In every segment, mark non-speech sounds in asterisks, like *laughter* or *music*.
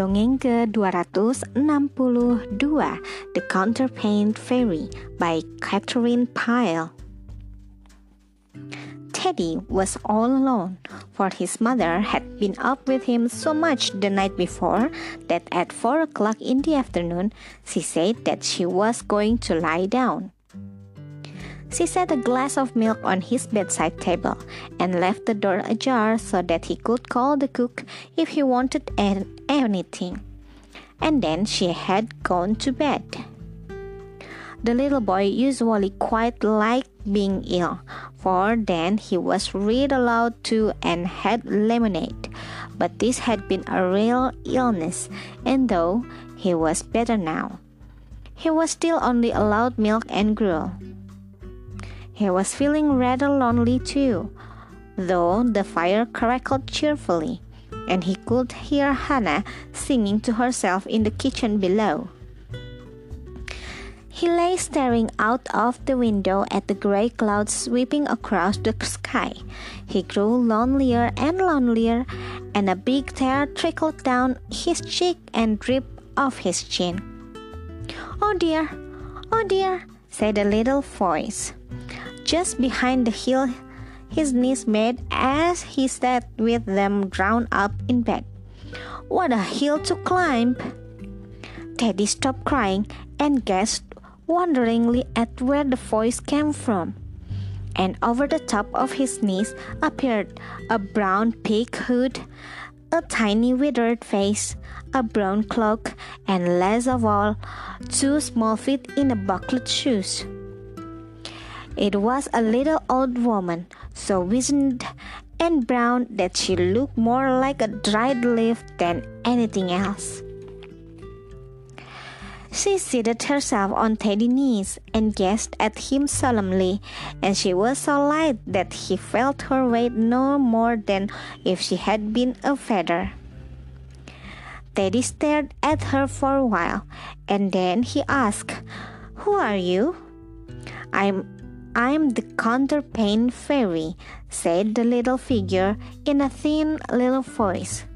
Dongeng ke-262 The Counterpane Fairy by Katharine Pyle Teddy was all alone, for his mother had been up with him so much the night before that at four o'clock in the afternoon she said that she was going to lie down. She set a glass of milk on his bedside table and left the door ajar so that he could call the cook if he wanted anything. And then she had gone to bed. The little boy usually quite liked being ill, for then he was read aloud to and had lemonade. But this had been a real illness, and though he was better now, he was still only allowed milk and gruel. He was feeling rather lonely too, though the fire crackled cheerfully, and he could hear Hannah singing to herself in the kitchen below. He lay staring out of the window at the gray clouds sweeping across the sky. He grew lonelier and lonelier, and a big tear trickled down his cheek and dripped off his chin. Oh dear, oh dear, said a little voice just behind the hill his knees made as he sat with them drawn up in bed. What a hill to climb! Teddy stopped crying and gazed wonderingly at where the voice came from. And over the top of his knees appeared a brown pig hood, a tiny withered face, a brown cloak, and last of all, two small feet in a buckled shoes. It was a little old woman, so wizened and brown that she looked more like a dried leaf than anything else. She seated herself on Teddy's knees and gazed at him solemnly, and she was so light that he felt her weight no more than if she had been a feather. Teddy stared at her for a while, and then he asked, Who are you? I'm I'm the counterpane fairy, said the little figure in a thin little voice.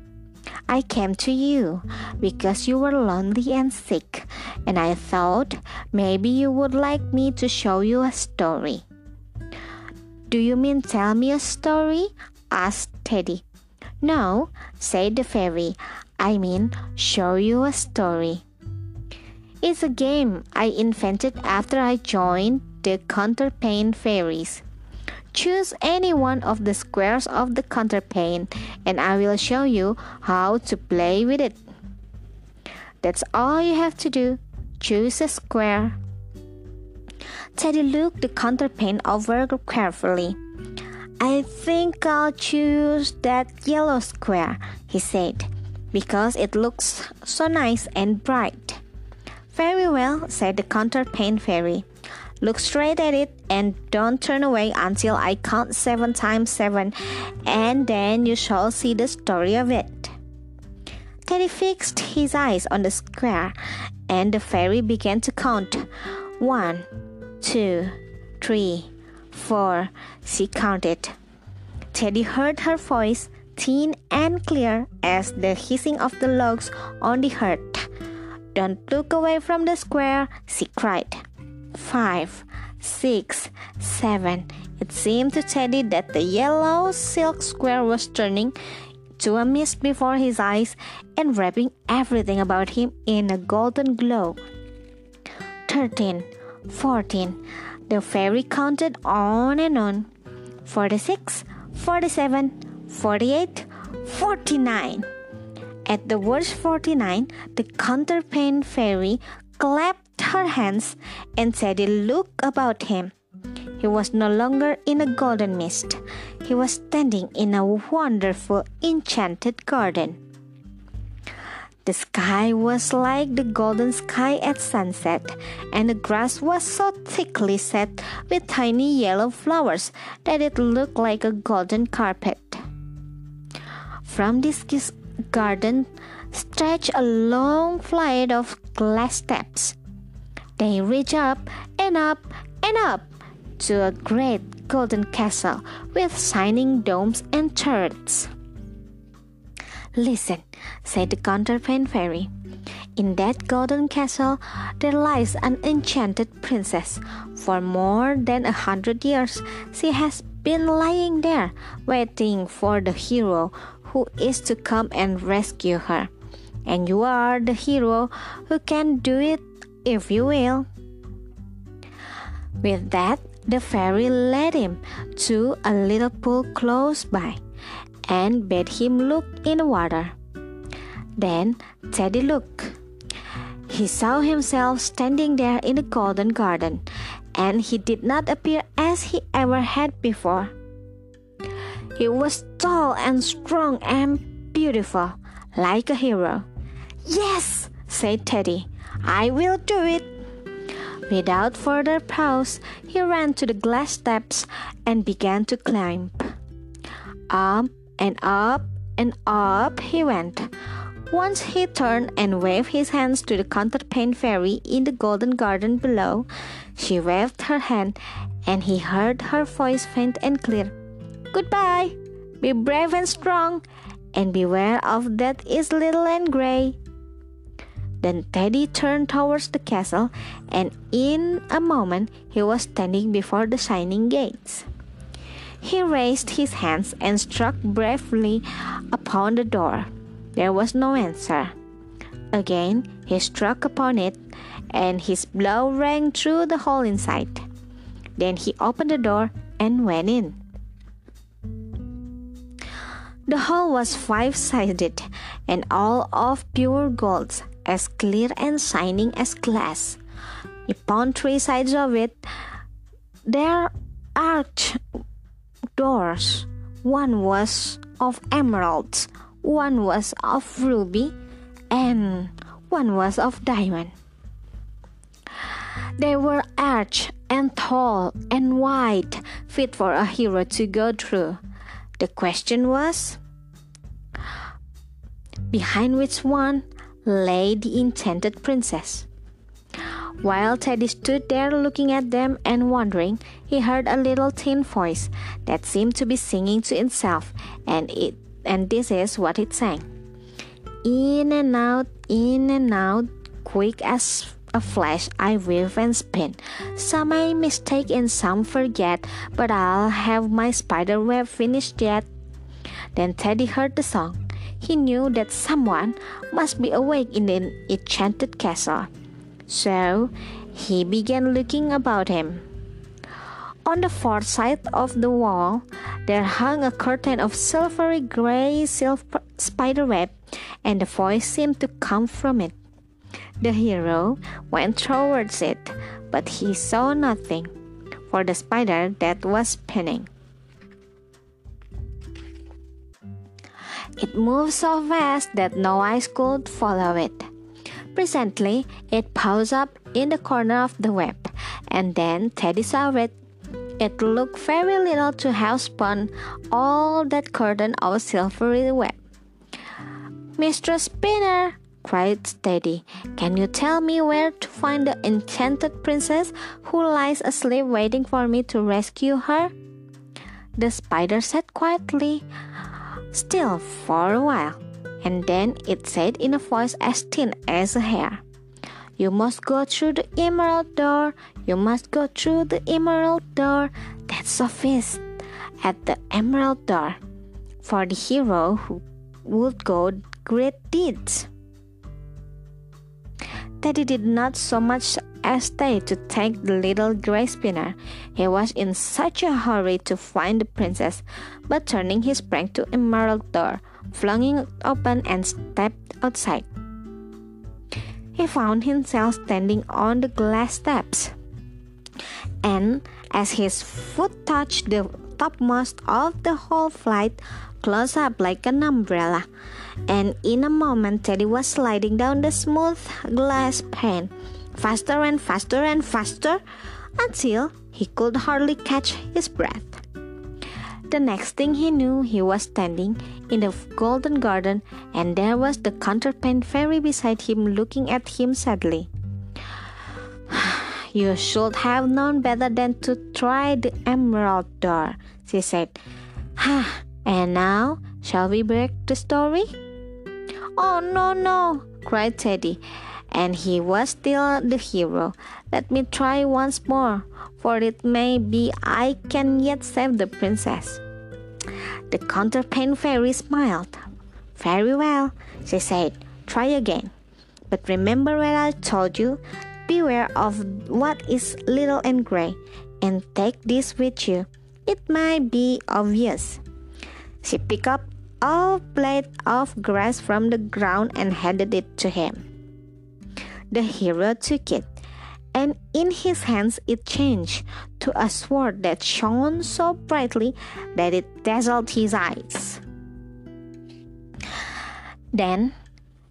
I came to you because you were lonely and sick, and I thought maybe you would like me to show you a story. Do you mean tell me a story? asked Teddy. No, said the fairy. I mean show you a story. It's a game I invented after I joined the counterpane fairies. Choose any one of the squares of the counterpane and I will show you how to play with it. That's all you have to do. Choose a square. Teddy looked the counterpane over carefully. I think I'll choose that yellow square, he said, because it looks so nice and bright. Very well, said the counterpane fairy. Look straight at it and don't turn away until I count seven times seven, and then you shall see the story of it. Teddy fixed his eyes on the square, and the fairy began to count. One, two, three, four. She counted. Teddy heard her voice, thin and clear as the hissing of the logs on the hearth. Don't look away from the square, she cried five, six, seven. It seemed to Teddy that the yellow silk square was turning to a mist before his eyes and wrapping everything about him in a golden glow. Thirteen, fourteen. The fairy counted on and on. Forty-six, forty-seven, forty-eight, forty-nine. At the word 49, the counterpane fairy clapped her hands, and Teddy looked about him. He was no longer in a golden mist. He was standing in a wonderful, enchanted garden. The sky was like the golden sky at sunset, and the grass was so thickly set with tiny yellow flowers that it looked like a golden carpet. From this garden stretched a long flight of glass steps. They reach up and up and up to a great golden castle with shining domes and turrets. Listen, said the counterpane fairy. In that golden castle there lies an enchanted princess. For more than a hundred years she has been lying there, waiting for the hero who is to come and rescue her. And you are the hero who can do it if you will. With that, the fairy led him to a little pool close by and bade him look in the water. Then Teddy looked. He saw himself standing there in the golden garden, and he did not appear as he ever had before. He was tall and strong and beautiful, like a hero. Yes, said Teddy, I will do it. Without further pause, he ran to the glass steps and began to climb. Up and up and up he went. Once he turned and waved his hands to the counterpane fairy in the golden garden below. She waved her hand, and he heard her voice faint and clear. Goodbye! Be brave and strong, and beware of that is little and gray. Then Teddy turned towards the castle, and in a moment he was standing before the shining gates. He raised his hands and struck bravely upon the door. There was no answer. Again he struck upon it, and his blow rang through the hole inside. Then he opened the door and went in. The hall was five sided and all of pure gold, as clear and shining as glass. Upon three sides of it, there arched doors. One was of emeralds, one was of ruby, and one was of diamond. They were arched and tall and wide, fit for a hero to go through. The question was behind which one lay the enchanted princess. While Teddy stood there looking at them and wondering, he heard a little thin voice that seemed to be singing to itself, and it and this is what it sang. In and out, in and out, quick as a flash I weave and spin. Some I mistake and some forget, but I'll have my spider web finished yet. Then Teddy heard the song. He knew that someone must be awake in the enchanted castle. So he began looking about him. On the far side of the wall, there hung a curtain of silvery gray silver spiderweb, and the voice seemed to come from it. The hero went towards it, but he saw nothing, for the spider that was spinning. It moved so fast that no eyes could follow it. Presently, it paused up in the corner of the web, and then Teddy saw it. It looked very little to have spun all that curtain of silvery web. Mistress Spinner, cried Teddy. Can you tell me where to find the enchanted princess who lies asleep waiting for me to rescue her? The spider said quietly, still for a while, and then it said in a voice as thin as a hair. You must go through the emerald door. You must go through the emerald door. That's a feast at the emerald door for the hero who would go great deeds. Teddy did not so much stay to take the little gray spinner. He was in such a hurry to find the princess, but turning he sprang to emerald door, flung it open and stepped outside. He found himself standing on the glass steps. And as his foot touched the topmost of the whole flight, close up like an umbrella, and in a moment Teddy was sliding down the smooth glass pane, faster and faster and faster, until he could hardly catch his breath. The next thing he knew, he was standing in the golden garden, and there was the counterpane fairy beside him looking at him sadly. *sighs* You should have known better than to try the emerald door, she said. Ha! *sighs* And now, shall we break the story? Oh, no, no, cried Teddy. And he was still the hero. Let me try once more, for it may be I can yet save the princess. The counterpane fairy smiled. Very well, she said. Try again. But remember what I told you. Beware of what is little and gray, and take this with you. It might be obvious. She picked up a blade of grass from the ground and handed it to him. The hero took it, and in his hands it changed to a sword that shone so brightly that it dazzled his eyes. Then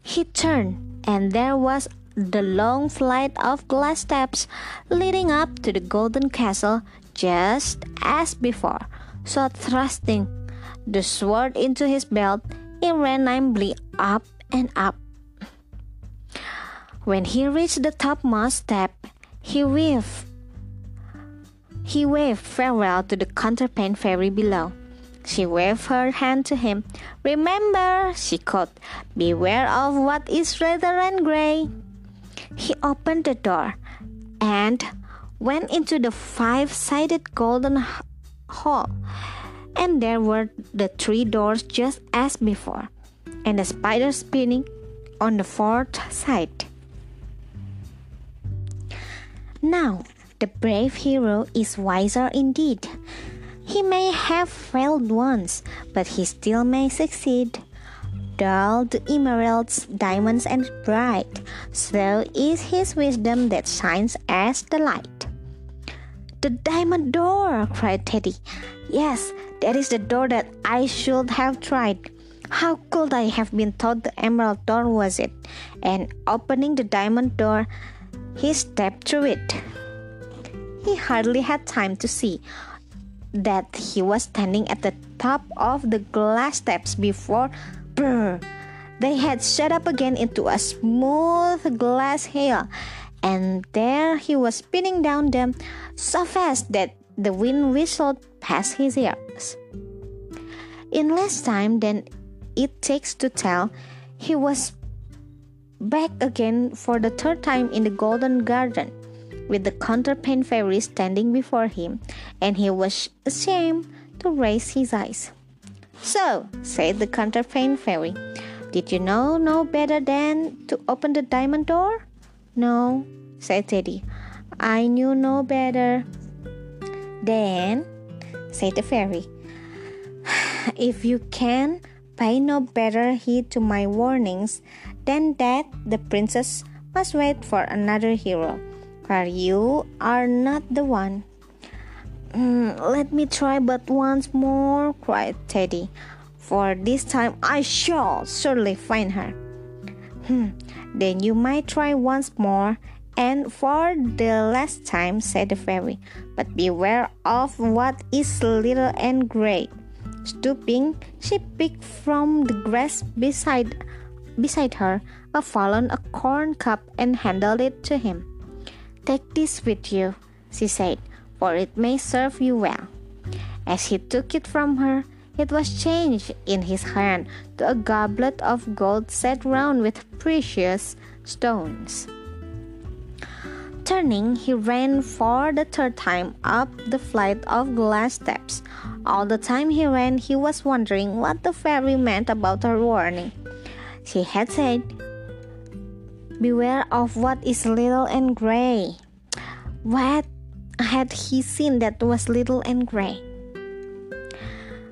he turned, and there was the long flight of glass steps leading up to the golden castle just as before. So thrusting the sword into his belt, he ran nimbly up and up. When he reached the topmost step, he waved. He waved farewell to the counterpane fairy below. She waved her hand to him. Remember, she called, beware of what is red and gray. He opened the door and went into the five sided golden hall, and there were the three doors just as before, and the spider spinning on the fourth side. Now, the brave hero is wiser indeed. He may have failed once, but he still may succeed. Dull the emeralds, diamonds, and bright, so is his wisdom that shines as the light. The diamond door, cried Teddy. Yes, that is the door that I should have tried. How could I have been taught the emerald door was it? And opening the diamond door, he stepped through it. He hardly had time to see that he was standing at the top of the glass steps before brr, they had shut up again into a smooth glass hail and there he was spinning down them so fast that the wind whistled past his ears. In less time than it takes to tell, he was back again for the third time in the Golden Garden, with the counterpane fairy standing before him, and he was ashamed to raise his eyes. So, said the counterpane fairy, did you know no better than to open the diamond door? No, said Teddy. I knew no better. Then, said the fairy, *sighs* if you can pay no better heed to my warnings, then that the princess must wait for another hero, for you are not the one. Mm, let me try but once more, cried Teddy, for this time I shall surely find her. Hmm, then you might try once more, and for the last time, said the fairy, but beware of what is little and gray. Stooping, she picked from the grass beside, beside her a fallen acorn cup and handed it to him. Take this with you, she said, for it may serve you well. As he took it from her, it was changed in his hand to a goblet of gold set round with precious stones. Turning, he ran for the third time up the flight of glass steps. All the time he ran, he was wondering what the fairy meant about her warning. She had said, Beware of what is little and gray. What had he seen that was little and gray?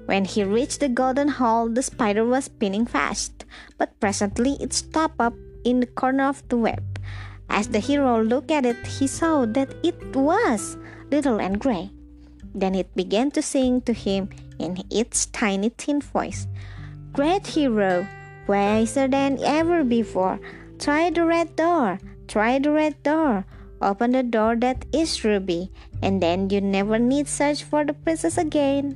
When he reached the golden hall, the spider was spinning fast, but presently it stopped up in the corner of the web. As the hero looked at it, he saw that it was little and gray. Then it began to sing to him in its tiny thin voice Great hero, wiser than ever before, try the red door, try the red door. Open the door that is ruby, and then you never need search for the princess again.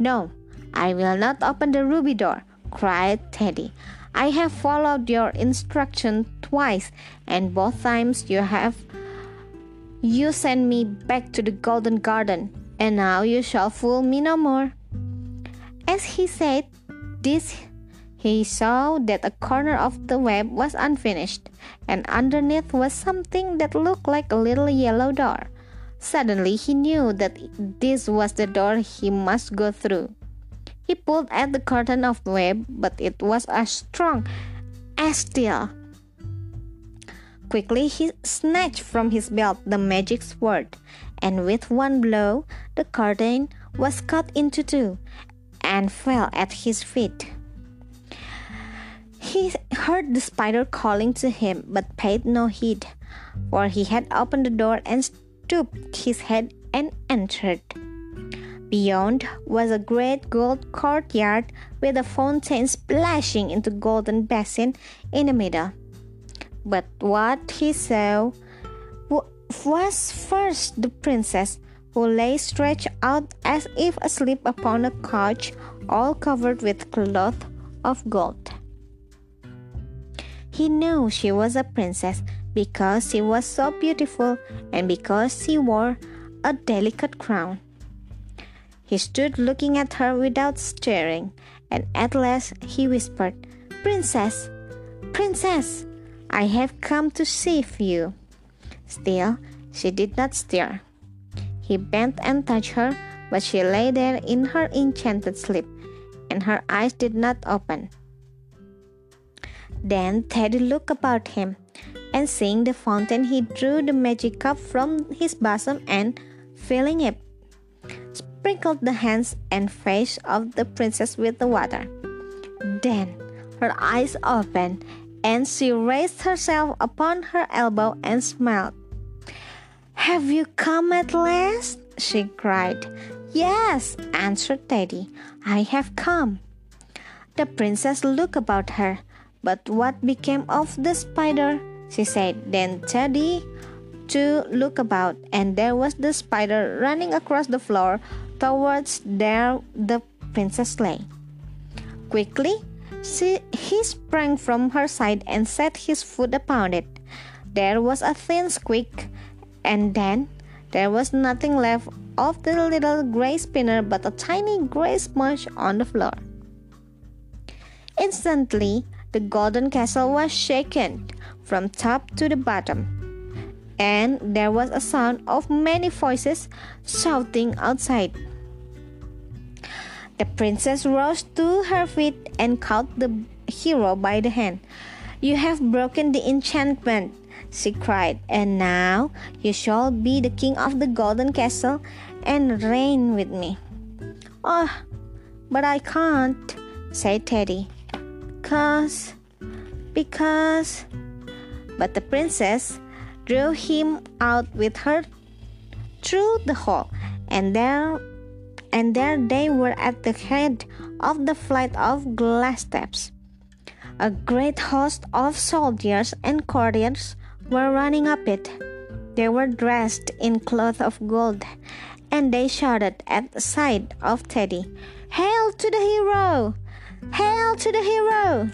No, I will not open the ruby door, cried Teddy. I have followed your instruction twice, and both times you have you sent me back to the golden garden, and now you shall fool me no more. As he said this, he saw that a corner of the web was unfinished, and underneath was something that looked like a little yellow door. Suddenly, he knew that this was the door he must go through. He pulled at the curtain of the web, but it was as strong as steel. Quickly, he snatched from his belt the magic sword, and with one blow, the curtain was cut into two and fell at his feet. He heard the spider calling to him, but paid no heed, for he had opened the door and stooped his head and entered. Beyond was a great gold courtyard with a fountain splashing into golden basin in the middle. But what he saw was first the princess, who lay stretched out as if asleep upon a couch all covered with cloth of gold. He knew she was a princess because she was so beautiful and because she wore a delicate crown. He stood looking at her without stirring, and at last he whispered, Princess, Princess, I have come to save you. Still, she did not stir. He bent and touched her, but she lay there in her enchanted sleep, and her eyes did not open. Then Teddy looked about him, and seeing the fountain, he drew the magic cup from his bosom and, filling it, sprinkled the hands and face of the princess with the water. Then her eyes opened, and she raised herself upon her elbow and smiled. Have you come at last? she cried. Yes, answered Teddy. I have come. The princess looked about her, but what became of the spider? she said. Then Teddy to look about, and there was the spider running across the floor towards where the princess lay. Quickly, she, he sprang from her side and set his foot upon it. There was a thin squeak, and then there was nothing left of the little gray spinner but a tiny gray smudge on the floor. Instantly, the golden castle was shaken from top to the bottom, and there was a sound of many voices shouting outside. The princess rose to her feet and caught the hero by the hand. You have broken the enchantment, she cried, and now you shall be the king of the golden castle and reign with me. Oh, but I can't, said Teddy. Cause, because. But the princess drew him out with her through the hall, and there and there they were at the head of the flight of glass steps. A great host of soldiers and courtiers were running up it. They were dressed in cloth of gold, and they shouted at the sight of Teddy, Hail to the hero! Hail to the hero!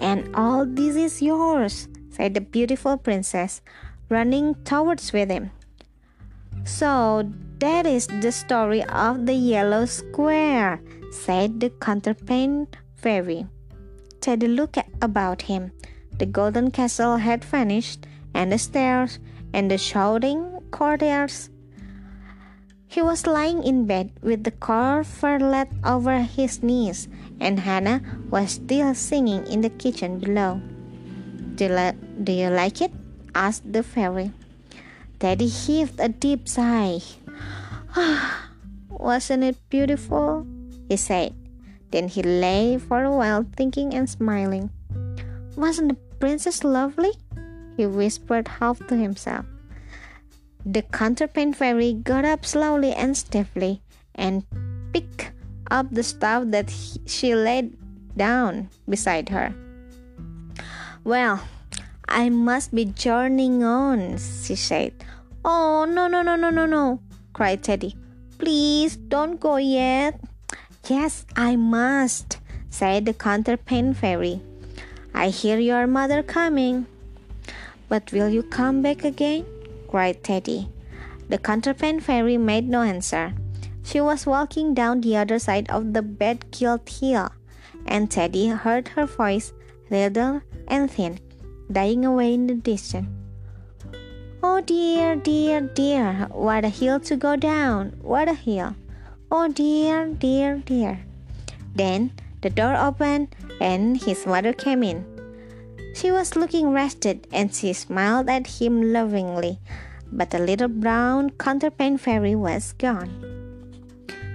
And all this is yours, said the beautiful princess, running towards with him. So that is the story of the yellow square, said the counterpane fairy. Teddy looked about him. The golden castle had vanished, and the stairs, and the shouting courtiers. He was lying in bed with the coverlet over his knees, and Hannah was still singing in the kitchen below. Do you, do you like it? asked the fairy. Teddy heaved a deep sigh. *sighs* Wasn't it beautiful? he said. Then he lay for a while thinking and smiling. Wasn't the princess lovely? he whispered half to himself. The counterpane fairy got up slowly and stiffly and picked up the stuff that he, she laid down beside her. Well, I must be journeying on, she said. Oh, no, no, no, no, no, no, cried Teddy. Please don't go yet. Yes, I must, said the counterpane fairy. I hear your mother coming. But will you come back again? cried Teddy. The counterpane fairy made no answer. She was walking down the other side of the bed gilt hill, and Teddy heard her voice, little and thin, dying away in the distance. Oh dear, dear, dear, what a hill to go down! What a hill! Oh dear, dear, dear. Then the door opened and his mother came in. She was looking rested and she smiled at him lovingly, but the little brown counterpane fairy was gone.